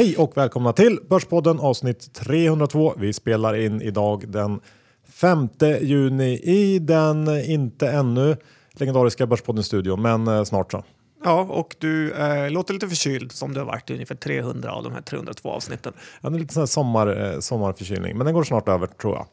Hej och välkomna till Börspodden avsnitt 302. Vi spelar in idag den 5 juni i den inte ännu legendariska Börspodden-studion, men eh, snart så. Ja, och du eh, låter lite förkyld som du har varit i ungefär 300 av de här 302 avsnitten. Ja, det är lite sån här sommar, eh, sommarförkylning, men den går snart över tror jag.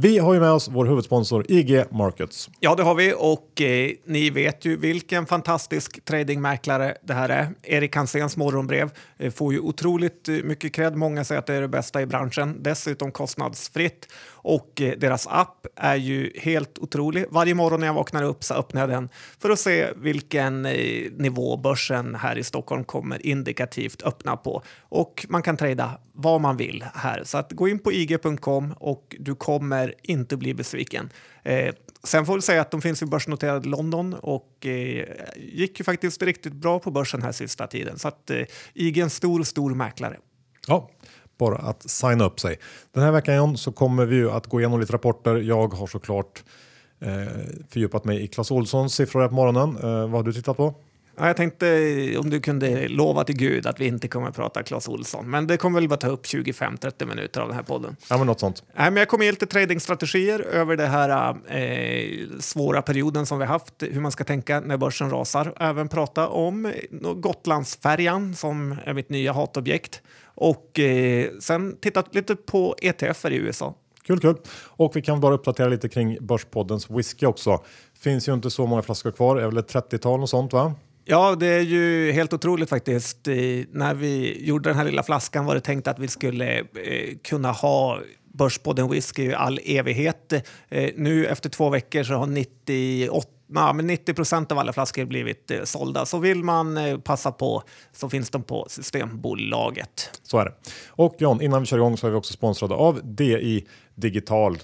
Vi har ju med oss vår huvudsponsor IG Markets. Ja, det har vi och eh, ni vet ju vilken fantastisk tradingmäklare det här är. Erik Hanséns morgonbrev eh, får ju otroligt eh, mycket cred. Många säger att det är det bästa i branschen. Dessutom kostnadsfritt och eh, deras app är ju helt otrolig. Varje morgon när jag vaknar upp så öppnar jag den för att se vilken eh, nivå börsen här i Stockholm kommer indikativt öppna på. Och man kan trada vad man vill här. Så att gå in på ig.com och du kommer inte bli besviken. Eh, sen får vi säga att de finns ju börsnoterade i London och eh, gick ju faktiskt riktigt bra på börsen här sista tiden. Så att eh, IG är en stor, stor mäklare. Ja, bara att signa upp sig. Den här veckan John, så kommer vi ju att gå igenom lite rapporter. Jag har såklart eh, fördjupat mig i Clas Olssons siffror här på morgonen. Eh, vad har du tittat på? Ja, jag tänkte om du kunde lova till Gud att vi inte kommer att prata Clas Olsson. Men det kommer väl bara ta upp 25-30 minuter av den här podden. Ja, men något sånt. Nej, men jag kommer ge lite tradingstrategier över den här eh, svåra perioden som vi haft, hur man ska tänka när börsen rasar. Även prata om Gotlandsfärjan som är mitt nya hatobjekt. Och eh, sen titta lite på ETFer i USA. Kul, kul. Och vi kan bara uppdatera lite kring Börspoddens whisky också. Finns ju inte så många flaskor kvar, är väl ett 30-tal och sånt va? Ja, det är ju helt otroligt faktiskt. När vi gjorde den här lilla flaskan var det tänkt att vi skulle eh, kunna ha Börspodden whisky i all evighet. Eh, nu efter två veckor så har 98 Ja, men 90 procent av alla flaskor blivit eh, sålda. Så vill man eh, passa på så finns de på Systembolaget. Så är det. Och John, innan vi kör igång så är vi också sponsrade av DI Digital.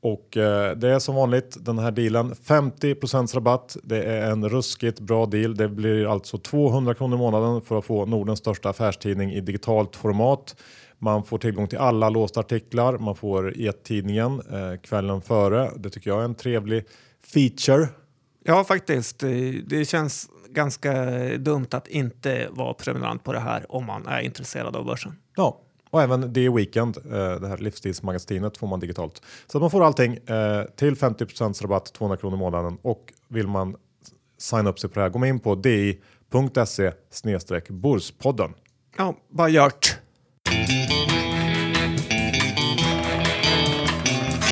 Och eh, det är som vanligt den här dealen 50% rabatt. Det är en ruskigt bra deal. Det blir alltså 200 kronor i månaden för att få Nordens största affärstidning i digitalt format. Man får tillgång till alla låsta artiklar. Man får e-tidningen eh, kvällen före. Det tycker jag är en trevlig feature. Ja, faktiskt. Det känns ganska dumt att inte vara prenumerant på det här om man är intresserad av börsen. Ja, och även det Weekend, eh, det här livsstilsmagasinet får man digitalt. Så man får allting eh, till 50 rabatt, 200 kronor i månaden och vill man signa upp sig på det här, gå in på di.se snedstreck Borspodden. Ja, bara gjort.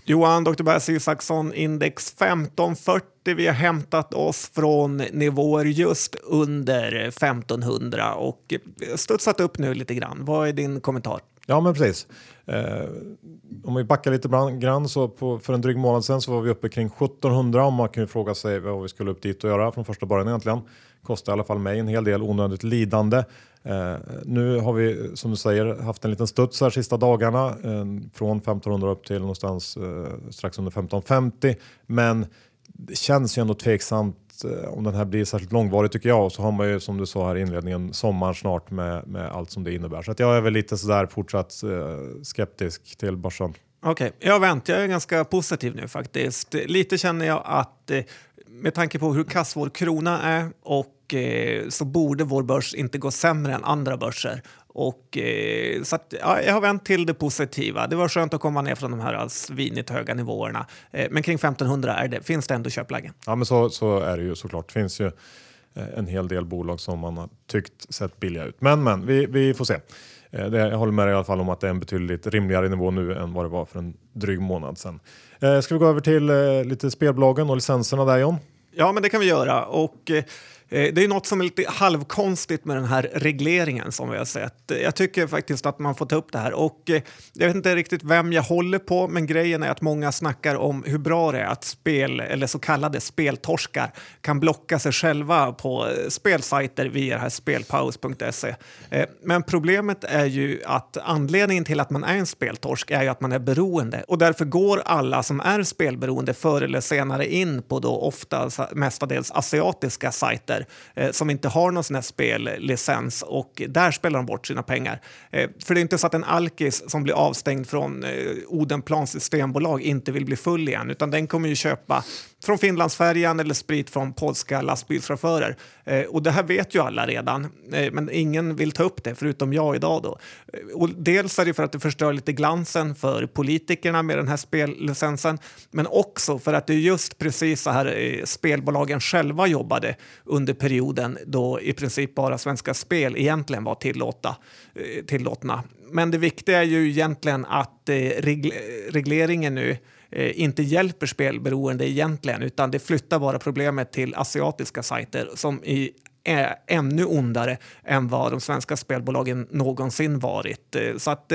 Johan, Dr. Bass Isaksson, index 1540. Vi har hämtat oss från nivåer just under 1500 och studsat upp nu lite grann. Vad är din kommentar? Ja, men precis. Eh, om vi backar lite grann så på, för en dryg månad sedan så var vi uppe kring 1700 och man kan ju fråga sig vad vi skulle upp dit och göra från första början egentligen. Kostar i alla fall mig en hel del onödigt lidande. Eh, nu har vi som du säger haft en liten studs här sista dagarna eh, från 1500 upp till någonstans eh, strax under 1550. Men det känns ju ändå tveksamt Eh, om den här blir särskilt långvarig tycker jag. Och så har man ju som du sa här i inledningen sommaren snart med, med allt som det innebär. Så att jag är väl lite sådär fortsatt eh, skeptisk till börsen. Okej, okay. jag väntar. Jag är ganska positiv nu faktiskt. Lite känner jag att eh, med tanke på hur kass vår krona är och eh, så borde vår börs inte gå sämre än andra börser. Och, eh, så att, ja, jag har vänt till det positiva. Det var skönt att komma ner från de här svinigt höga nivåerna. Eh, men kring 1500 är det, finns det ändå köpläge. Ja, men så, så är det ju såklart. Det finns ju eh, en hel del bolag som man har tyckt sett billiga ut. Men, men vi, vi får se. Eh, det, jag håller med dig i alla fall om att det är en betydligt rimligare nivå nu än vad det var för en dryg månad sedan. Eh, ska vi gå över till eh, lite spelbolagen och licenserna där John? Ja, men det kan vi göra. Och, Eh, Eh, det är något som är lite halvkonstigt med den här regleringen som vi har sett. Jag tycker faktiskt att man får ta upp det här och eh, jag vet inte riktigt vem jag håller på, men grejen är att många snackar om hur bra det är att spel eller så kallade speltorskar kan blocka sig själva på eh, spelsajter via här spelpaus.se. Men problemet är ju att anledningen till att man är en speltorsk är ju att man är beroende och därför går alla som är spelberoende förr eller senare in på då ofta mestadels asiatiska sajter eh, som inte har någon sån här spellicens och där spelar de bort sina pengar. Eh, för det är inte så att en alkis som blir avstängd från eh, Odenplans systembolag inte vill bli full igen, utan den kommer ju köpa från Finlandsfärjan eller sprit från polska lastbilschaufförer. Eh, och det här vet ju alla redan, eh, men ingen vill ta upp det förutom jag idag. Då. Eh, och dels är det för att det förstör lite glansen för politikerna med den här spellicensen, men också för att det är just precis så här eh, spelbolagen själva jobbade under under perioden då i princip bara Svenska Spel egentligen var tillåta, eh, tillåtna. Men det viktiga är ju egentligen att eh, regleringen nu eh, inte hjälper spelberoende egentligen, utan det flyttar bara problemet till asiatiska sajter som i är ännu ondare än vad de svenska spelbolagen någonsin varit. Så att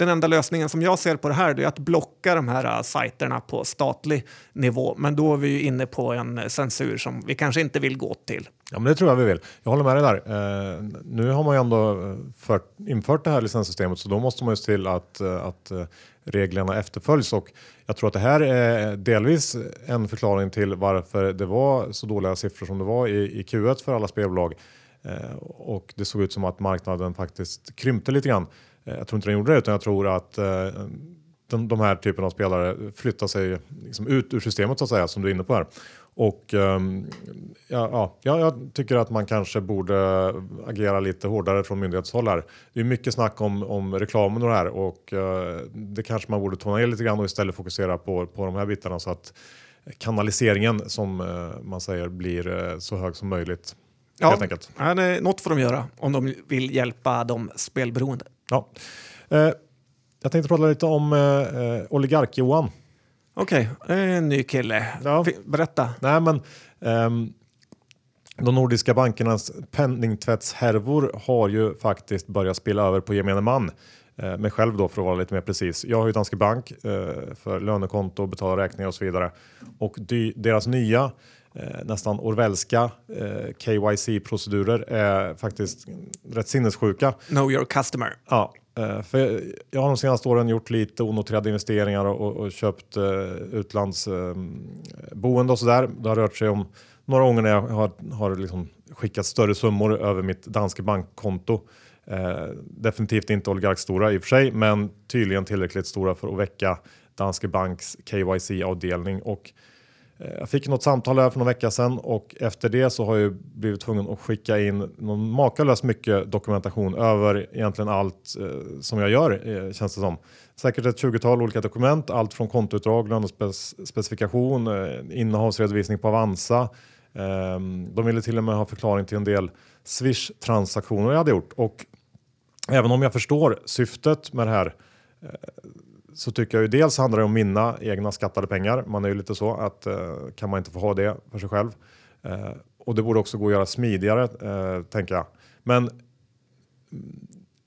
den enda lösningen som jag ser på det här är att blocka de här äh, sajterna på statlig nivå. Men då är vi ju inne på en äh, censur som vi kanske inte vill gå till. Ja, men det tror jag vi vill. Jag håller med dig där. Eh, nu har man ju ändå äh, fört, infört det här licenssystemet så då måste man ju se till att, att reglerna efterföljs och jag tror att det här är delvis en förklaring till varför det var så dåliga siffror som det var i, i Q1 för alla spelbolag. Eh, och det såg ut som att marknaden faktiskt krympte lite grann. Eh, jag tror inte den gjorde det utan jag tror att eh, de, de här typen av spelare flyttar sig liksom ut ur systemet så att säga som du är inne på här. Och um, ja, ja, jag tycker att man kanske borde agera lite hårdare från myndighetshåll här. Det är mycket snack om, om reklamen och det här och uh, det kanske man borde tona ner lite grann och istället fokusera på, på de här bitarna så att kanaliseringen som uh, man säger blir uh, så hög som möjligt. Ja, helt enkelt. Något får de göra om de vill hjälpa de spelberoende. Ja. jag tänkte prata lite om Oligark-Johan. Okej, okay. en ny kille. Ja. Berätta. Nej, men, um, de nordiska bankernas penningtvättshärvor har ju faktiskt börjat spela över på gemene man. Eh, mig själv då för att vara lite mer precis. Jag har ju Danske Bank eh, för lönekonto, betala räkningar och så vidare. Och deras nya eh, nästan Orwellska eh, KYC-procedurer är faktiskt rätt sinnessjuka. Know your customer. Ja, Eh, för jag har de senaste åren gjort lite onoterade investeringar och, och köpt uh, utlandsboende uh, och sådär. Det har rört sig om några gånger när jag har, har liksom skickat större summor över mitt danska bankkonto. Uh, definitivt inte oligarkstora i och för sig, men tydligen tillräckligt stora för att väcka Danske Banks KYC-avdelning och Eh, Eh, jag fick något samtal här för någon vecka sedan och efter det så har jag blivit tvungen att skicka in någon makalöst mycket dokumentation över egentligen allt eh, som jag gör eh, känns det som. Säkert ett 20-tal olika dokument, allt från kontoutdrag, lönespecifikation, innehavsredovisning på Avanza. Ehm, de ville till och med ha förklaring till en del Swish transaktioner jag hade gjort och även om jag förstår syftet med det här så tycker jag ju dels handlar det om mina egna skattade pengar. Man är ju lite så att eh, kan man inte få ha det för sig själv. Eh, och det borde också gå att göra smidigare eh, tänker jag. Men mm,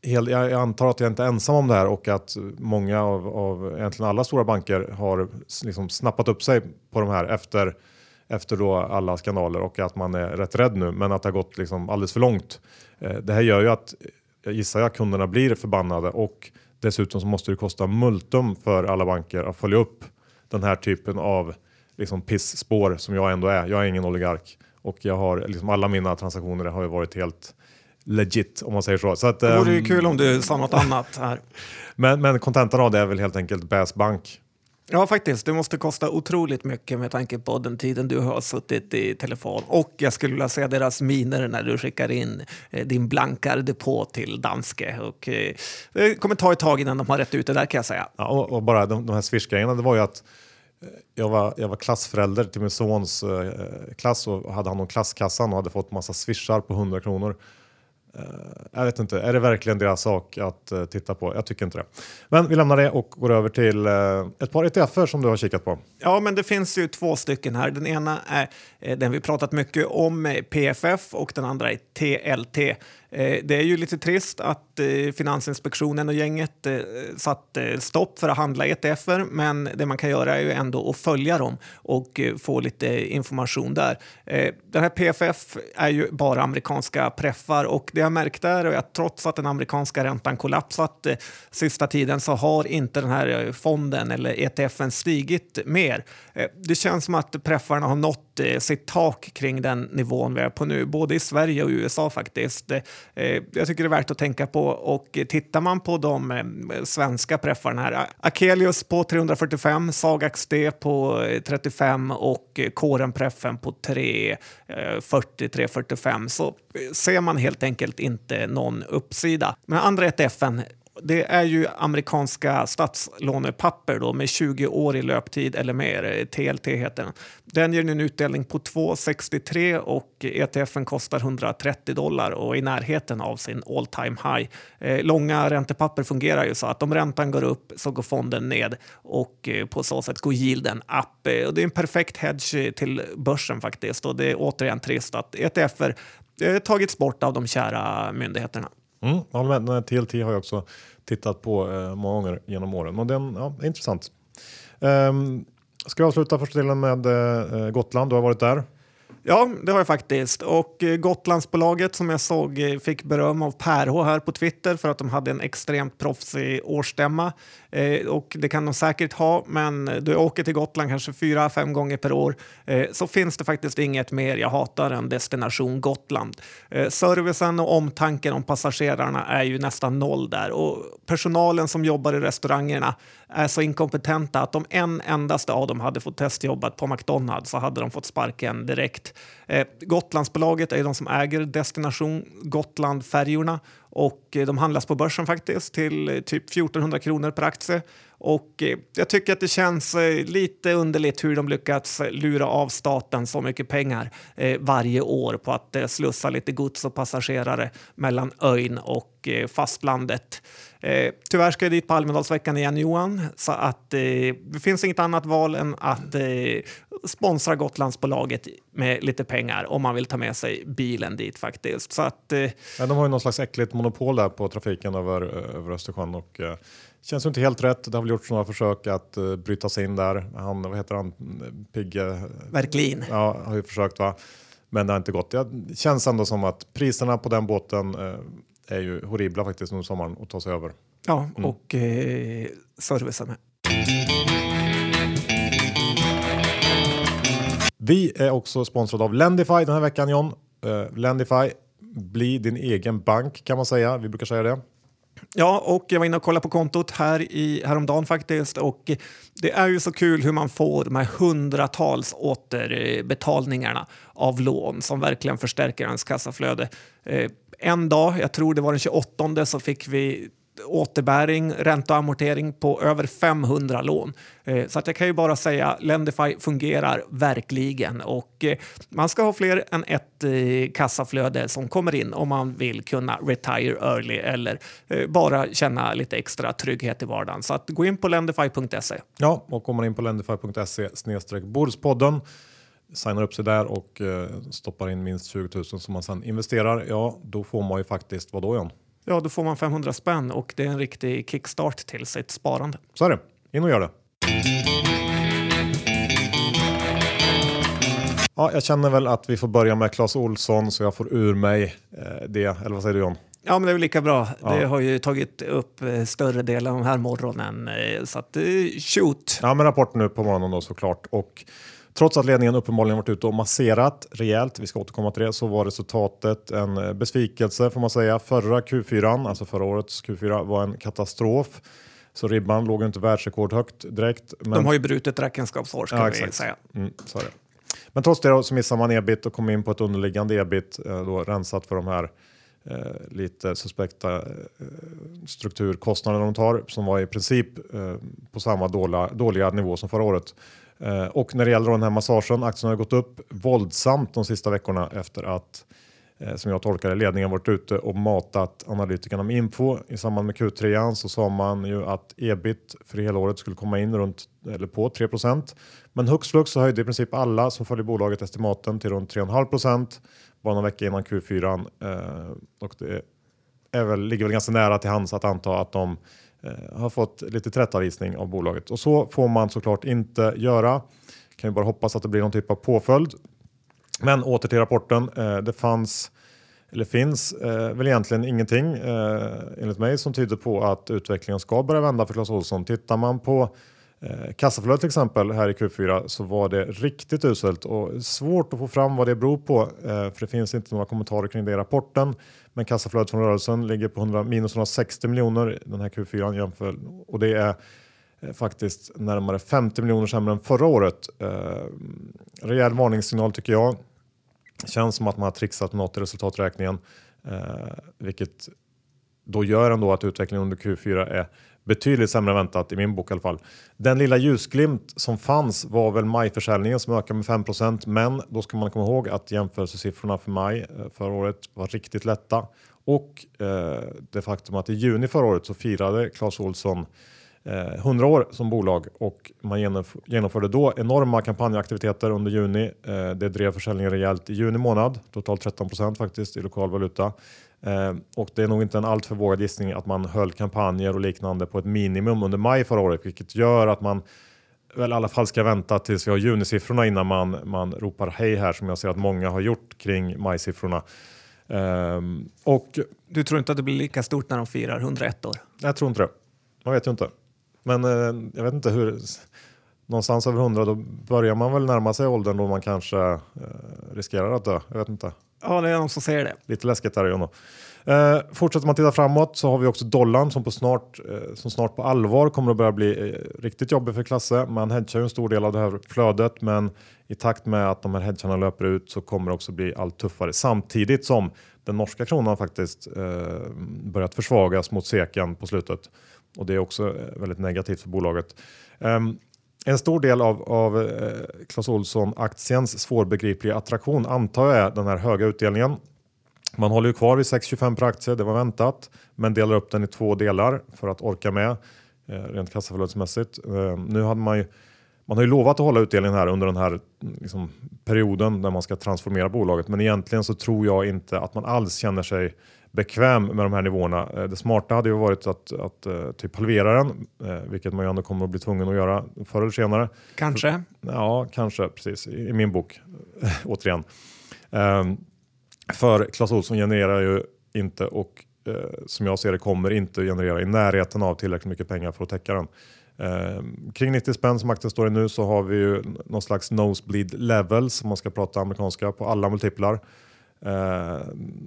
hel, jag, jag antar att jag inte är ensam om det här och att många av, av egentligen alla stora banker har liksom snappat upp sig på de här efter efter då alla skandaler och att man är rätt rädd nu, men att det har gått liksom alldeles för långt. Eh, det här gör ju att eh, jag gissar jag kunderna blir förbannade och Dessutom så måste det kosta multum för alla banker att följa upp den här typen av liksom pissspår som jag ändå är. Jag är ingen oligark och jag har liksom alla mina transaktioner har ju varit helt legit om man säger så. så att, det vore ju um, kul om du sa något annat här. Men, men kontentan av det är väl helt enkelt Bäs Bank Ja, faktiskt. Det måste kosta otroligt mycket med tanke på den tiden du har suttit i telefon. Och jag skulle vilja se deras miner när du skickar in eh, din blankardepå till Danske. Och, eh, det kommer ta ett tag innan de har rätt ut det där kan jag säga. Ja, och, och bara de, de här swish-grejerna, det var ju att eh, jag var, jag var klassförälder till min sons eh, klass och hade hand om klasskassan och hade fått massa swishar på 100 kronor. Eh, jag vet inte, är det verkligen deras sak att eh, titta på? Jag tycker inte det. Men vi lämnar det och går över till eh, ett par ETFer som du har kikat på. Ja, men det finns ju två stycken här. Den ena är Eh, den vi pratat mycket om, PFF, och den andra är TLT. Eh, det är ju lite trist att eh, Finansinspektionen och gänget satte satt stopp för att handla ETFer, men det man kan göra är ju ändå att följa dem och få lite information där. Den här PFF är ju bara amerikanska preffar och det jag märkt är att trots att den amerikanska räntan kollapsat sista tiden så har inte den här fonden eller ETFen stigit mer. Det känns som att preffarna har nått sitt tak kring den nivån vi är på nu, både i Sverige och USA faktiskt. Eh, jag tycker det är värt att tänka på. Och tittar man på de eh, svenska preffarna här, Akelius på 345, Sagax D på eh, 35 och Kåren-preffen på 340, 345 så ser man helt enkelt inte någon uppsida. Men andra ETFen det är ju amerikanska statslånepapper då, med 20 år i löptid eller mer. TLT heter den. Den ger en utdelning på 2,63 och ETFen kostar 130 dollar och är i närheten av sin all time high. Eh, långa räntepapper fungerar ju så att om räntan går upp så går fonden ned och eh, på så sätt går yielden upp. Eh, och det är en perfekt hedge till börsen faktiskt och det är återigen trist att ETFer eh, tagits bort av de kära myndigheterna. Mm, håller med, TLT har jag också tittat på eh, många gånger genom åren och den ja, är intressant. Um, ska jag avsluta första delen med eh, eh Gotland? Du har varit där. Ja, det har jag faktiskt. Och eh, Gotlandsbolaget som jag såg eh, fick beröm av Per här på Twitter för att de hade en extremt proffsig årsstämma. Eh, och det kan de säkert ha, men du åker till Gotland kanske fyra, fem gånger per år eh, så finns det faktiskt inget mer jag hatar än destination Gotland. Eh, servicen och omtanken om passagerarna är ju nästan noll där och personalen som jobbar i restaurangerna är så inkompetenta att om en endaste av dem hade fått testjobbat på McDonalds så hade de fått sparken direkt. Eh, Gotlandsbolaget är de som äger Destination Gotland-färjorna och eh, de handlas på börsen faktiskt till eh, typ 1400 kronor per aktie. Och eh, jag tycker att det känns eh, lite underligt hur de lyckats lura av staten så mycket pengar eh, varje år på att slussa lite gods och passagerare mellan ön och fastlandet. Eh, tyvärr ska jag dit på Almedalsveckan igen Johan, så att eh, det finns inget annat val än att eh, sponsra Gotlandsbolaget med lite pengar om man vill ta med sig bilen dit faktiskt. Så att, eh, ja, de har ju någon slags äckligt monopol där på trafiken över, över Östersjön och känns ju inte helt rätt. Det har väl gjorts några försök att uh, bryta sig in där. Han, vad heter han, Pigge? Verklin. Ja, har ju försökt va. Men det har inte gått. Det känns ändå som att priserna på den båten uh, är ju horribla faktiskt under sommaren att ta sig över. Ja, mm. och eh, servicen. Vi är också sponsrade av Lendify den här veckan John. Uh, Lendify, bli din egen bank kan man säga. Vi brukar säga det. Ja, och jag var inne och kollade på kontot här i, häromdagen faktiskt och det är ju så kul hur man får de här hundratals återbetalningarna av lån som verkligen förstärker ens kassaflöde. Eh, en dag, jag tror det var den 28, så fick vi återbäring, ränta och amortering på över 500 lån. Eh, så att jag kan ju bara säga Lendify fungerar verkligen och eh, man ska ha fler än ett eh, kassaflöde som kommer in om man vill kunna retire early eller bara känna lite extra trygghet i vardagen. Så att gå in på lendify.se. Ja, och kommer man in på lendify.se snedstreck Bordspodden signar upp sig där och stoppar in minst 20 000 som man sen investerar, ja då får man ju faktiskt, vad då John? Ja, då får man 500 spänn och det är en riktig kickstart till sitt sparande. Så är det. In och gör det. Ja, jag känner väl att vi får börja med Clas Olsson så jag får ur mig eh, det. Eller vad säger du John? Ja, men det är väl lika bra. Ja. Det har ju tagit upp eh, större delen av den här morgonen. Eh, så att, shoot! Ja, men rapporten nu på morgonen då såklart. Och Trots att ledningen uppenbarligen varit ute och masserat rejält, vi ska återkomma till det, så var resultatet en eh, besvikelse får man säga. Förra Q4, alltså förra årets Q4, var en katastrof. Så ribban låg inte världsrekordhögt direkt. Men... De har ju brutit räkenskapsår ska ja, vi säga. Mm. Men trots det så missar man ebit och kom in på ett underliggande ebit eh, då rensat för de här Eh, lite suspekta eh, strukturkostnader de tar som var i princip eh, på samma dåliga, dåliga nivå som förra året. Och när det gäller den här massagen, aktien har gått upp våldsamt de sista veckorna efter att som jag tolkar det, ledningen varit ute och matat analytikerna med info. I samband med Q3 så sa man ju att ebit för hela året skulle komma in runt eller på 3% Men hux flux så höjde i princip alla som följer bolaget estimaten till runt 3,5 bara någon vecka innan Q4. Eh, och det är väl, ligger väl ganska nära till hands att anta att de eh, har fått lite tillrättavisning av bolaget. Och så får man såklart inte göra. Kan ju bara hoppas att det blir någon typ av påföljd. Men åter till rapporten. Eh, det fanns eller finns eh, väl egentligen ingenting eh, enligt mig som tyder på att utvecklingen ska börja vända för Clas Ohlson. Tittar man på eh, Eh, kassaflödet till exempel här i Q4 så var det riktigt uselt och svårt att få fram vad det beror på eh, för det finns inte några kommentarer kring det i rapporten. Men kassaflödet från rörelsen ligger på 100, minus 160 miljoner den här Q4 jämför och det är eh, faktiskt närmare 50 miljoner sämre än förra året. Eh, rejäl varningssignal tycker jag. Känns som att man har trixat med något i resultaträkningen, eh, vilket då gör ändå att utvecklingen under Q4 är betydligt sämre än väntat i min bok i alla fall. Den lilla ljusglimt som fanns var väl majförsäljningen som ökade med 5% men då ska man komma ihåg att jämförelsesiffrorna för maj eh, förra året var riktigt lätta och eh, det faktum att i juni förra året så firade Clas Ohlson eh, 100 år som bolag och man genomförde då enorma kampanjaktiviteter under juni. Eh, det drev försäljningen rejält i juni månad, totalt 13 procent faktiskt i lokal valuta. Eh, och det är nog inte en alltför vågad gissning att man höll kampanjer och liknande på ett minimum under maj förra året, vilket gör att man väl i alla fall ska vänta tills vi har junisiffrorna innan man, man ropar hej här som jag ser att många har gjort kring majsiffrorna. Um, och, du tror inte att det blir lika stort när de firar 101 år? Jag tror inte det. Man vet ju inte. Men eh, jag vet inte hur... Någonstans över 100 då börjar man väl närma sig åldern då man kanske eh, riskerar att dö. Jag vet inte. Ja, det är någon som säger det. Lite läskigt är det ju ändå. Eh, fortsätter man titta framåt så har vi också dollarn som, på snart, eh, som snart på allvar kommer att börja bli eh, riktigt jobbig för Klasse. Man hedgar ju en stor del av det här flödet men i takt med att de här hedgarna löper ut så kommer det också bli allt tuffare samtidigt som den norska kronan faktiskt eh, börjat försvagas mot seken på slutet och det är också eh, väldigt negativt för bolaget. Um, en stor del av, av eh, Clas Ohlson-aktiens svårbegripliga attraktion antar jag är den här höga utdelningen. Man håller ju kvar vid 6,25 per aktie, det var väntat, men delar upp den i två delar för att orka med eh, rent kassaflödesmässigt. Eh, nu hade man ju man har ju lovat att hålla utdelningen här under den här liksom, perioden när man ska transformera bolaget, men egentligen så tror jag inte att man alls känner sig bekväm med de här nivåerna. Eh, det smarta hade ju varit att, att uh, typ halvera den, uh, vilket man ju ändå kommer att bli tvungen att göra förr eller senare. Kanske? Ja, kanske precis i, min bok återigen. Um, för Clas Ohlson genererar ju inte och som jag ser det kommer inte generera i närheten av tillräckligt mycket pengar för att täcka den. Um, kring 90 spänn som aktien står i nu så har vi ju någon slags nosebleed levels om man ska prata amerikanska på alla multiplar. Eh,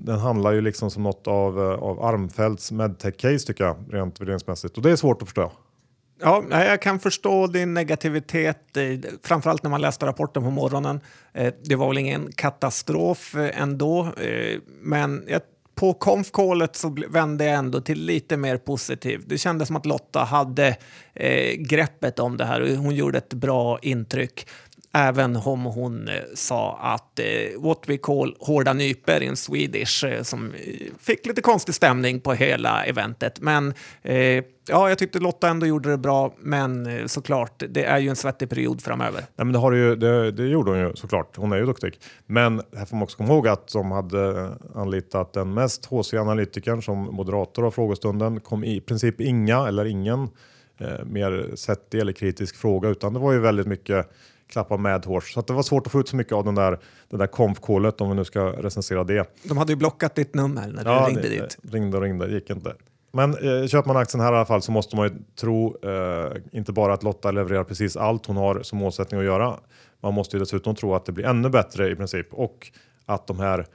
den handlar ju liksom som något av, eh, av Armfeldts medtech-case tycker jag, rent värderingsmässigt. Och det är svårt att förstå. Ja, jag kan förstå din negativitet, eh, framförallt när man läste rapporten på morgonen. Eh, det var väl ingen katastrof eh, ändå, men på konf så vände jag ändå till lite mer positiv. Det kändes som att Lotta hade greppet om det här och hon gjorde ett bra intryck. Även om hon eh, sa att eh, what we call hårda nyper in Swedish eh, som eh, fick lite konstig stämning på hela eventet. Men eh, ja, jag tyckte Lotta ändå gjorde det bra, men såklart, det är ju en svettig period framöver. Nej, men det, har ju, det, det gjorde hon ju såklart, hon är ju duktig. Men här får man också komma ihåg att de hade anlitat den mest HC-analytikern som moderator av frågestunden, kom i princip inga eller ingen eh, mer settig eller kritisk fråga, utan det var ju väldigt mycket klappa med hårs. Så det var svårt att få ut så mycket av den där, den där konfkålet om vi nu ska recensera det. De hade ju blockat ditt nummer när ja, du ringde det, dit. ringde och ringde, gick inte. Men eh, köper man aktien här i alla fall så måste man ju tro eh, inte bara att Lotta levererar precis allt hon har som målsättning att göra. Man måste ju dessutom tro att det blir ännu bättre i princip och att de här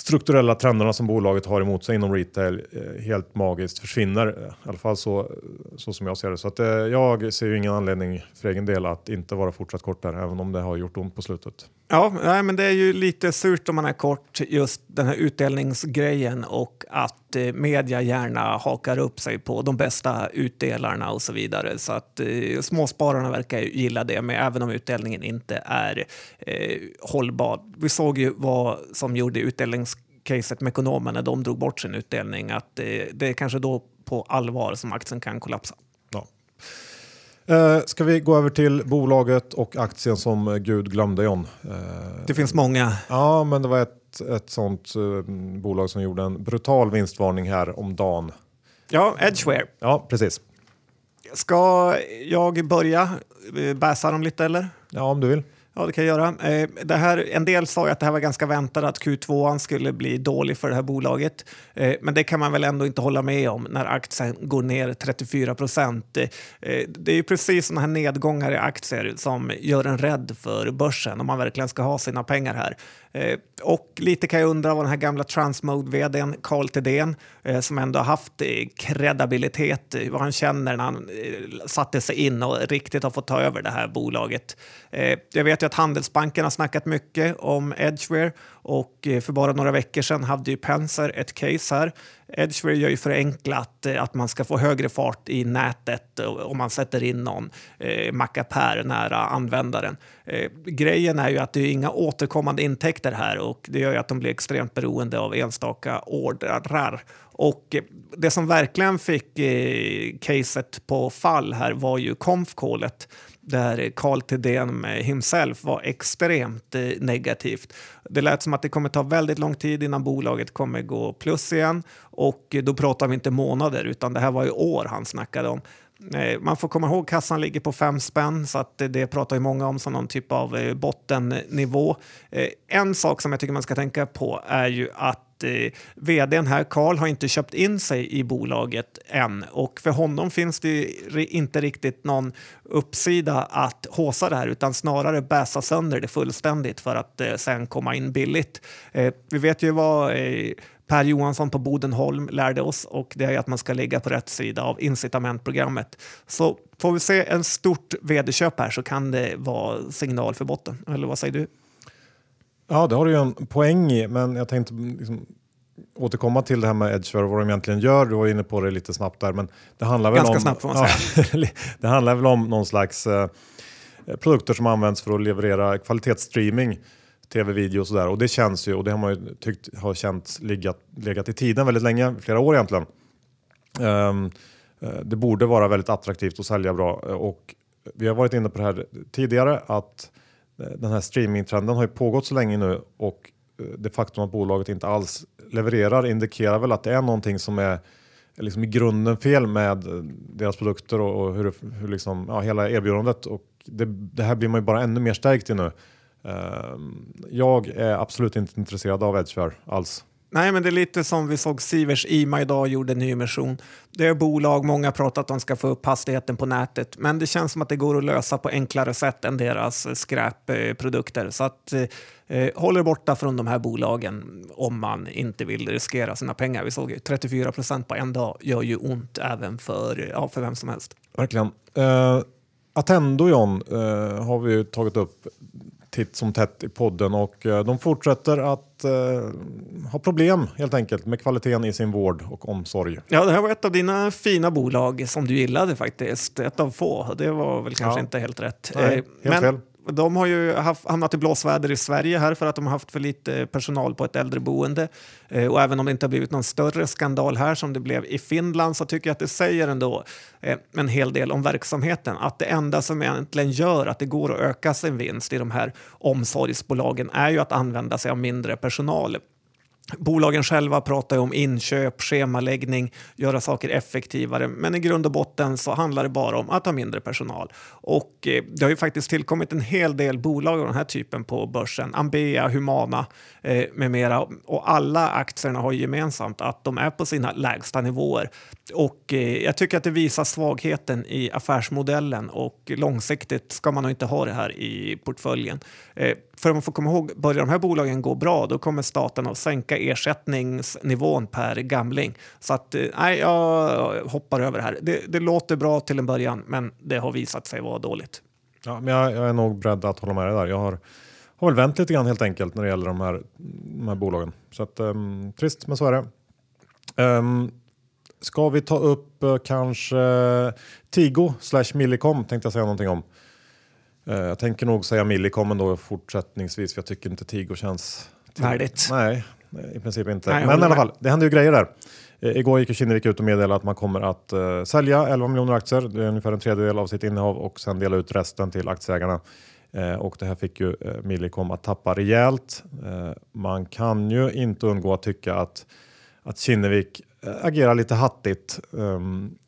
strukturella trenderna som bolaget har emot sig inom retail eh, helt magiskt försvinner. I alla fall så, så som jag ser det. Så att, eh, jag ser ju ingen anledning för egen del att inte vara fortsatt kort där, även om det har gjort ont på slutet. Ja, nej, men det är ju lite surt om man är kort, just den här utdelningsgrejen och att eh, media gärna hakar upp sig på de bästa utdelarna och så vidare. Så att eh, småspararna verkar gilla det, men även om utdelningen inte är eh, hållbar. Vi såg ju vad som gjorde utdelnings caset Mekonomen när de drog bort sin utdelning att det, det är kanske då på allvar som aktien kan kollapsa. Ja. Eh, ska vi gå över till bolaget och aktien som eh, Gud glömde John? Eh, Det finns många. ja, men det var ett, ett sånt eh, bolag som gjorde en brutal vinstvarning här om dagen. Ja, Edgeware. Ja, precis. Ska jag börja eh, bäsa dem lite eller? Ja, om du vill. Ja, det kan jag göra. Eh, det här, en del sa ju att det här var ganska väntat att Q2 skulle bli dålig för det här bolaget. Eh, men det kan man väl ändå inte hålla med om när aktien går ner 34 procent. Eh, det är ju precis sådana här nedgångar i aktier som gör en rädd för börsen om man verkligen ska ha sina pengar här. Och lite kan jag undra vad den här gamla Transmode-vdn Carl Thedéen, som ändå har haft kredibilitet, vad han känner när han satte sig in och riktigt har fått ta över det här bolaget. Eh, jag vet ju att Handelsbanken har snackat mycket om Edgeware och eh, för bara några veckor sedan hade ju Penser ett case här. Edgeware gör ju förenklat eh, att man ska få högre fart i nätet om man sätter in någon mackapär nära användaren. Grejen är ju att det är inga återkommande intäkter här och det gör ju att de blir extremt beroende av enstaka ordrar. Och det som verkligen fick caset på fall här var ju konfkålet där Carl Thedéen himself var extremt eh, negativt. Det lät som att det kommer ta väldigt lång tid innan bolaget kommer gå plus igen och då pratar vi inte månader utan det här var ju år han snackade om. Eh, man får komma ihåg kassan ligger på fem spänn så att eh, det pratar ju många om som någon typ av bottennivå. En sak som jag tycker man ska tänka på är ju att eh, vdn här, Karl, har inte köpt in sig i bolaget än och för honom finns det inte riktigt någon uppsida att håsa det här utan snarare bäsa sönder det fullständigt för att eh, sen komma in billigt. Eh, vi vet ju vad eh, Per Johansson på Bodenholm lärde oss och det är att man ska ligga på rätt sida av incitamentprogrammet. Så får vi se en stort vd-köp här så kan det vara signal för botten. Eller vad säger du? Ja, det har du ju en poäng i, men jag tänkte liksom återkomma till det här med Edgeware och vad de egentligen gör. Du var inne på det lite snabbt där, men det handlar väl Ganska om... snabbt får man ja, det handlar väl om någon slags eh, produkter som används för att leverera kvalitetsstreaming, tv-video och sådär. Och det känns ju, och det har man ju tyckt har känts legat, legat i tiden väldigt länge, flera år egentligen. Eh, det borde vara väldigt attraktivt att sälja bra eh, och vi har varit inne på det här tidigare att den här streamingtrenden har ju pågått så länge nu och eh, det faktum att bolaget inte alls levererar indikerar väl att det är någonting som är liksom i grunden fel med eh, deras produkter och, och hur, hur liksom, ja, hela erbjudandet. Och det, det här blir man ju bara ännu mer stärkt i nu. Ehm, jag är absolut inte intresserad av Edgeware alls. Nej, men det är lite som vi såg Sivers Ima idag gjorde nyemission. Det är bolag, många pratar att de ska få upp hastigheten på nätet, men det känns som att det går att lösa på enklare sätt än deras eh, skräpprodukter. Så att eh, eh, håll er borta från de här bolagen om man inte vill riskera sina pengar. Vi såg ju 34 procent på en dag gör ju ont även för, ja, för vem som helst. Verkligen. Uh, Attendo John eh, har vi ju tagit upp titt som tätt i podden och eh, de fortsätter att eh, ha problem helt enkelt med kvaliteten i sin vård och omsorg. Ja, det här var ett av dina fina bolag som du gillade faktiskt. Ett av få. Det var väl kanske Ja. inte helt rätt. Nej, Eh, helt men fel de har ju haft, hamnat i blåsväder i Sverige här för att de har haft för lite personal på ett äldreboende. Eh, och även om det inte har blivit någon större skandal här som det blev i Finland så tycker jag att det säger ändå eh, en hel del om verksamheten. Att det enda som egentligen gör att det går att öka sin vinst i de här omsorgsbolagen är ju att använda sig av mindre personal. Bolagen själva pratar ju om inköp, schemaläggning, göra saker effektivare. Men i grund och botten så handlar det bara om att ha mindre personal. Och eh, det har ju faktiskt tillkommit en hel del bolag av den här typen på börsen. Ambea, Humana eh, med mera. Och alla aktierna har gemensamt att de är på sina lägsta nivåer. Och eh, jag tycker att det visar svagheten i affärsmodellen och långsiktigt ska man nog inte ha det här i portföljen. Eh, för om man får komma ihåg, börjar de här bolagen gå bra då kommer staten att sänka ersättningsnivån per gamling. Så att, eh, nej, jag hoppar över det här. Det, det låter bra till en början, men det har visat sig vara dåligt. Ja, men jag, jag är nog beredd att hålla med dig där. Jag har, har väl vänt lite grann helt enkelt när det gäller de här, de här bolagen. Så att, um, trist, men så är det. Um, ska vi ta upp uh, kanske Tigo slash Millicom tänkte jag säga någonting om. Eh, jag tänker nog säga Millicom ändå fortsättningsvis för jag tycker inte Tigo känns Värdigt. Nej, i princip inte. Nej, Men i alla fall, det händer ju grejer där. Eh, Igår gick Kinnevik ut och meddelade att man kommer att eh, sälja 11 miljoner aktier, det är ungefär en tredjedel av sitt innehav och sen dela ut resten till aktieägarna. Eh, och det här fick ju eh, Millicom att tappa rejält. Man kan ju inte undgå att tycka att, att Kinnevik agerar lite hattigt. Um,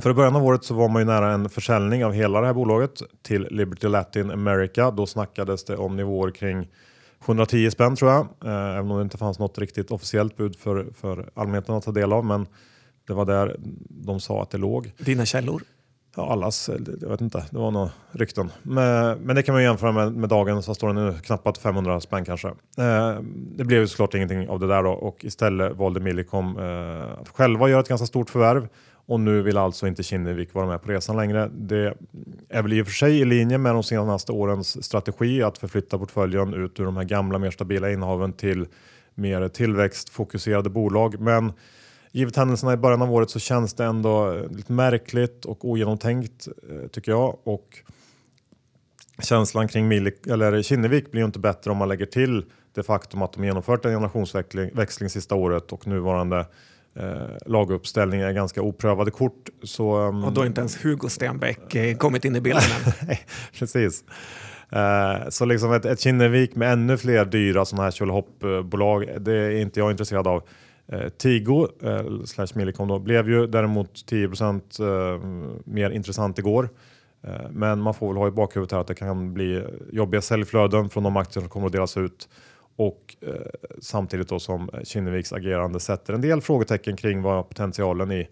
för i början av året så var man ju nära en försäljning av hela det här bolaget till Liberty Latin America. Då snackades det om nivåer kring 110 spänn tror jag, eh, även om det inte fanns något riktigt officiellt bud för, för allmänheten att ta del av. Men det var där de sa att det låg. Dina källor? Ja, allas, jag vet inte, det var nog rykten. Men, men det kan man ju jämföra med, med dagen så står den nu knappt 500 spänn kanske. Eh, det blev ju såklart ingenting av det där då och istället valde Millicom eh, att själva göra ett ganska stort förvärv och nu vill alltså inte Kinnevik vara med på resan längre. Det är väl i och för sig i linje med de senaste årens strategi att förflytta portföljen ut ur de här gamla mer stabila innehaven till mer tillväxtfokuserade bolag. Men givet händelserna i början av året så känns det ändå lite märkligt och ogenomtänkt eh, tycker jag. Och känslan kring Milik, eller Kinnevik blir ju inte bättre om man lägger till det faktum att de genomfört en generationsväxling sista året och nuvarande eh, laguppställning är ganska oprövade kort. Så, um, Och då har inte ens Hugo Stenbeck eh, kommit in i bilden än. Precis. Eh, så liksom ett, ett Kinnevik med ännu fler dyra sådana här kjolhoppbolag, det är inte jag intresserad av. Eh, Tigo eh, slash Millicom då, blev ju däremot 10 eh, mer intressant igår. Eh, men man får väl ha i bakhuvudet här att det kan bli jobbiga säljflöden från de aktier som kommer att delas ut och eh, samtidigt då som Kinneviks agerande sätter en del frågetecken kring vad potentialen i,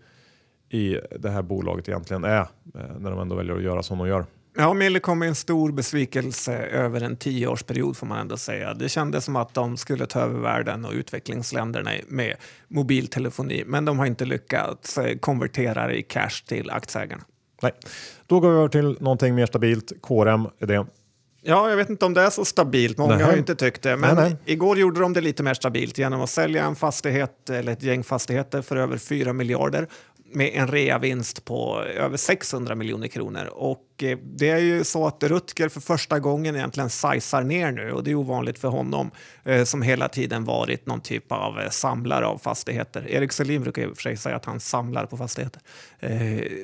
i det här bolaget egentligen är eh, när de ändå väljer att göra som de gör. Ja, Millicom är en stor besvikelse över en tioårsperiod får man ändå säga. Det kändes som att de skulle ta över världen och utvecklingsländerna med mobiltelefoni, men de har inte lyckats eh, konvertera det i cash till aktieägarna. Nej, då går vi över till någonting mer stabilt. KRM är det. Ja, jag vet inte om det är så stabilt. Många Nej. har ju inte tyckt det. Men Nej, nej. igår gjorde de det lite mer stabilt genom att sälja en fastighet eller ett gäng fastigheter för över 4 miljarder med en reavinst på över 600 miljoner kronor. Och eh, det är ju så att Rutger för första gången egentligen sajsar ner nu och det är ovanligt för honom eh, som hela tiden varit någon typ av eh, samlare av fastigheter. Erik Selin brukar i och för sig säga att han samlar på fastigheter.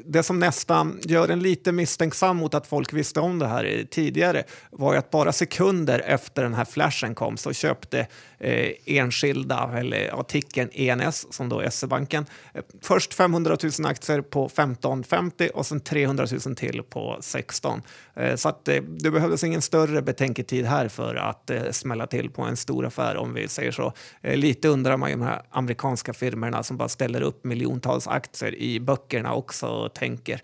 Det som nästan gör en lite misstänksam mot att folk visste om det här tidigare var ju att bara sekunder efter den här flashen kom så köpte enskilda, eller artikeln ENS, som då är SE-banken, först 500 000 aktier på 15,50 och sen 300 000 till på 16. Eh, så att eh, det behövdes ingen större betänketid här för att eh, smälla till på en stor affär om vi säger så. Lite undrar man ju de här amerikanska firmorna som bara ställer upp miljontals aktier i böckerna också och tänker.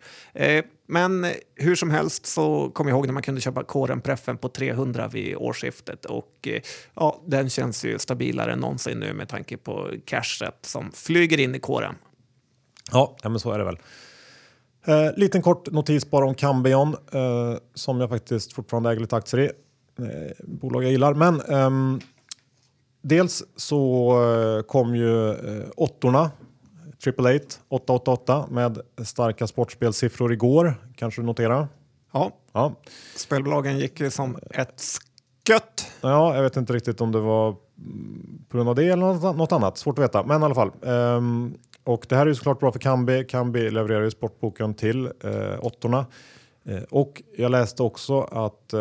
Men hur som helst så kommer jag ihåg när man kunde köpa kåren Preffen på 300 vid årsskiftet och ja, den känns ju stabilare än någonsin nu med tanke på cashet som flyger in i kåren. Ja, men så är det väl. Eh, liten kort notis bara om Cambion eh, som jag faktiskt fortfarande äger lite aktier i. Eh, bolag jag gillar. Men ehm, dels så eh, kom ju eh, åttorna, Triple Eight 888 med starka sportspelsiffror igår. Kanske du noterar? Ja, Ja. spelbolagen gick ju som ett skött. Ja, jag vet inte riktigt om det var mm, på grund av det eller något, annat. Svårt att veta, men i alla fall. Ehm, och det här är ju såklart bra för Kambi. Kambi levererar ju sportboken till eh, åttorna. Eh, och jag läste också att eh,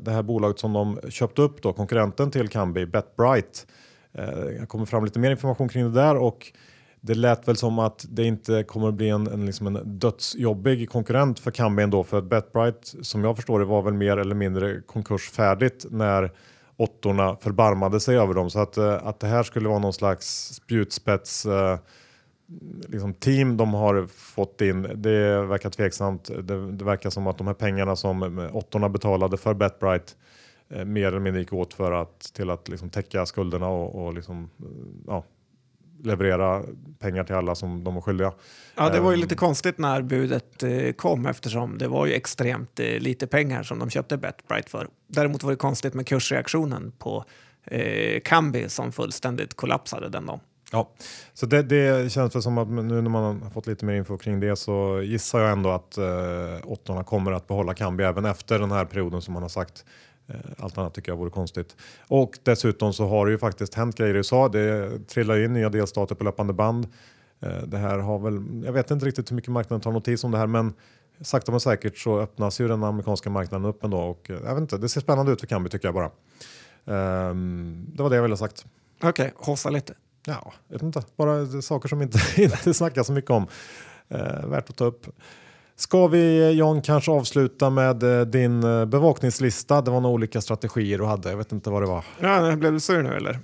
det här bolaget som de köpte upp då, konkurrenten till Kambi, BetBright, eh, det kommer fram lite mer information kring det där och det lät väl som att det inte kommer bli en, en, liksom en dödsjobbig konkurrent för Kambi ändå för att BetBright som jag förstår det var väl mer eller mindre konkursfärdigt när åttorna förbarmade sig över dem så att, eh, att det här skulle vara någon slags spjutspets eh, liksom team de har fått in, det verkar tveksamt. Det, det verkar som att de här pengarna som eh, åttorna betalade för BetBright eh, mer eller mindre gick åt för att, till att liksom täcka skulderna och, och liksom, eh, ja, leverera pengar till alla som de var skyldiga. Ja, det var ju Ehm. lite konstigt när budet kom eftersom det var ju extremt lite pengar som de köpte BetBright för. Däremot var det konstigt med kursreaktionen på eh, Kambi som fullständigt kollapsade den dagen. Ja, så det, det känns väl som att nu när man har fått lite mer info kring det så gissar jag ändå att eh, åttorna kommer att behålla Kambi även efter den här perioden som man har sagt Eh, allt annat tycker jag vore konstigt. Och dessutom så har det ju faktiskt hänt grejer i USA. Det trillar in nya delstater på löpande band. Eh, det här har väl, jag vet inte riktigt hur mycket marknaden tar notis om det här men sakta men säkert så öppnas ju den amerikanska marknaden upp ändå och eh, jag vet inte, det ser spännande ut för Kambi tycker jag bara. Eh, det var det jag ville ha sagt. Okej, okay, hossa lite. Ja, jag vet inte, bara saker som inte, inte snackas så mycket om. Uh, värt att ta upp. Ska vi John kanske avsluta med uh, din uh, bevakningslista? Det var några olika strategier du hade, jag vet inte vad det var. Ja, blev du sur nu eller?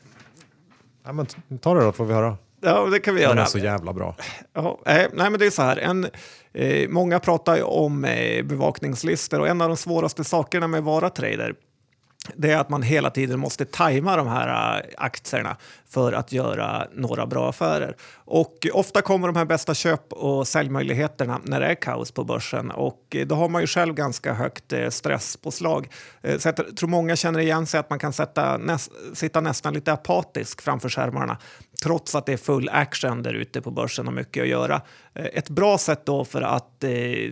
Ja, men ta det då får vi höra. Ja, det kan vi göra. Den är så jävla bra. Ja, nej, men det är så här. En, eh, många pratar ju om eh, bevakningslistor och en av de svåraste sakerna med att vara trader det är att man hela tiden måste tajma de här aktierna för att göra några bra affärer. Och ofta kommer de här bästa köp och säljmöjligheterna när det är kaos på börsen och eh, då har man ju själv ganska högt eh, stresspåslag. Eh, så jag tror många känner igen sig att man kan sätta, näs, sitta nästan lite apatisk framför skärmarna trots att det är full action där ute på börsen och mycket att göra. Ett bra sätt då för att eh,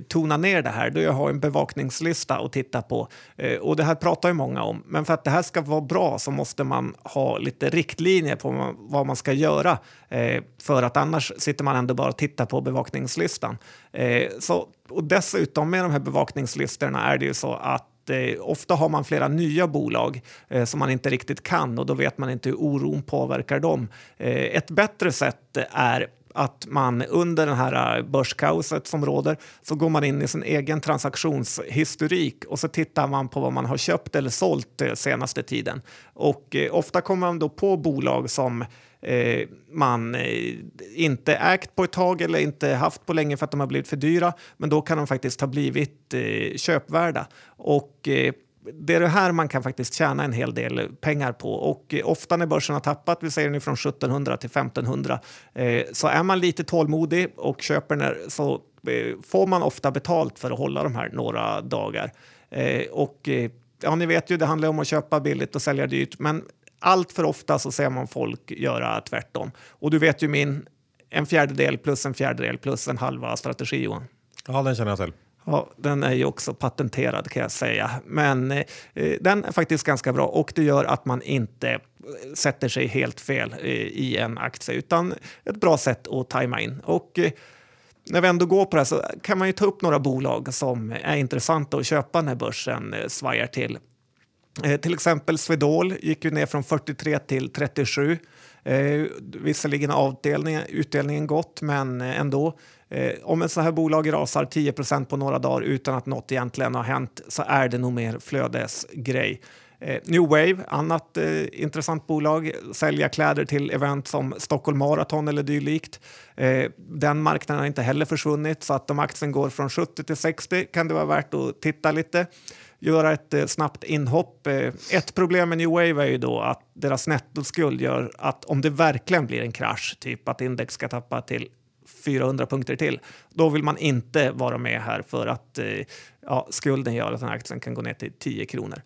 tona ner det här, då är att ha en bevakningslista att titta på. Eh, och det här pratar ju många om. Men för att det här ska vara bra så måste man ha lite riktlinjer på vad man ska göra. Eh, för att annars sitter man ändå bara och tittar på bevakningslistan. Eh, så, och dessutom med de här bevakningslistorna är det ju så att eh, ofta har man flera nya bolag eh, som man inte riktigt kan och då vet man inte hur oron påverkar dem. Eh, ett bättre sätt är att man under den här äh, börskaoset som råder så går man in i sin egen transaktionshistorik och så tittar man på vad man har köpt eller sålt äh, senaste tiden. Och eh, ofta kommer man då på bolag som eh, man eh, inte ägt på ett tag eller inte haft på länge för att de har blivit för dyra. Men då kan de faktiskt ha blivit eh, köpvärda. Och eh, det är det här man kan faktiskt tjäna en hel del pengar på och eh, ofta när börsen har tappat, vi säger nu från 1700 till 1500, eh, så är man lite tålmodig och köper när, så eh, får man ofta betalt för att hålla de här några dagar. Eh, och eh, ja, ni vet ju, det handlar om att köpa billigt och sälja dyrt, men allt för ofta så ser man folk göra tvärtom. Och du vet ju min en fjärdedel plus en fjärdedel plus en halva strategi, Johan. Ja, den känner jag till. Ja, den är ju också patenterad kan jag säga. Men eh, eh, den är faktiskt ganska bra och det gör att man inte eh, sätter sig helt fel eh, i en aktie utan ett bra sätt att tajma in. Och eh, när vi ändå går på det här så kan man ju ta upp några bolag som är intressanta att köpa när börsen eh, svajar till. Eh, till exempel Swedol gick ju ner från 43 till 37. Eh, visserligen har utdelningen gått, men ändå. Eh, om en sån här bolag rasar 10% på några dagar utan att något egentligen har hänt så är det nog mer flödesgrej. Eh, New Wave, annat eh, intressant bolag, sälja kläder till event som Stockholm Marathon eller dylikt. Eh, den marknaden har inte heller försvunnit så att om aktien går från 70 till 60 kan det vara värt att titta lite göra ett eh, snabbt inhopp. Eh, ett problem med New Wave är ju då att deras nettoskuld gör att om det verkligen blir en krasch, typ att index ska tappa till 400 punkter till, då vill man inte vara med här för att eh, ja, skulden gör att den aktien kan gå ner till 10 kronor.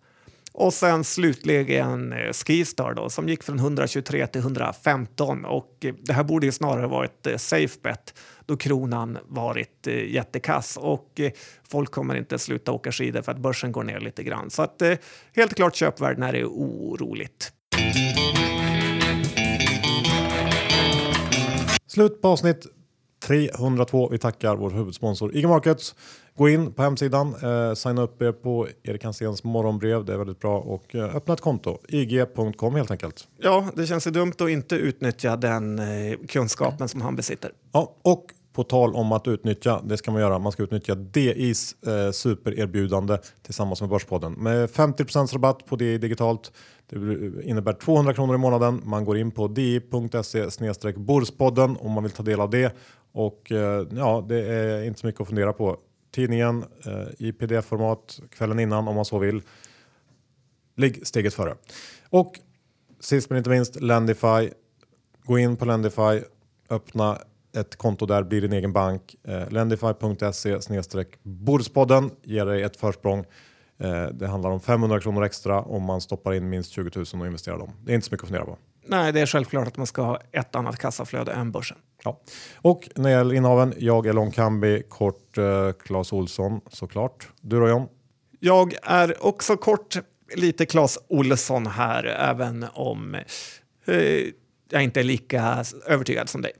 Och sen slutligen eh, Skistar då, som gick från 123 till 115 och eh, det här borde ju snarare varit ett eh, safe bet då kronan varit eh, jättekass och eh, folk kommer inte sluta åka skidor för att börsen går ner lite grann. Så att eh, helt klart köpvärd när det är oroligt. Slut på avsnitt 302. Vi tackar vår huvudsponsor IG Markets. Gå in på hemsidan, eh, signa upp er på Erik Hanséns morgonbrev. Det är väldigt bra och eh, öppna ett konto. IG.com helt enkelt. Ja, det känns ju dumt att inte utnyttja den eh, kunskapen som han besitter. Ja, och på tal om att utnyttja, det ska man göra. Man ska utnyttja DIs eh, supererbjudande tillsammans med Börspodden med 50% rabatt på DI digitalt. Det eh, innebär 200 kronor i månaden. Man går in på di.se Borspodden om man vill ta del av det och eh, ja, det är inte så mycket att fundera på. Tidningen eh, i pdf-format kvällen innan om man så vill. Ligg steget före. Och sist men inte minst Lendify. Gå in på Lendify, öppna ett konto där, blir din egen bank. Eh, Lendify.se Bordspodden ger dig ett försprång. Eh, det handlar om 500 kronor extra om man stoppar in minst 20 000 och investerar dem. Det är inte så mycket att fundera på. Nej, det är självklart att man ska ha ett annat kassaflöde än börsen. Ja. Och när det gäller innehaven, jag är lång Kambi, kort eh, Clas Olsson såklart. Du då John? Jag är också kort lite Clas Olsson här, även om eh, jag inte är lika övertygad som dig.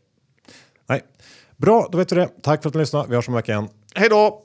Nej. Bra, då vet vi det. Tack för att ni lyssnade. Vi hörs om en vecka igen. Hej då!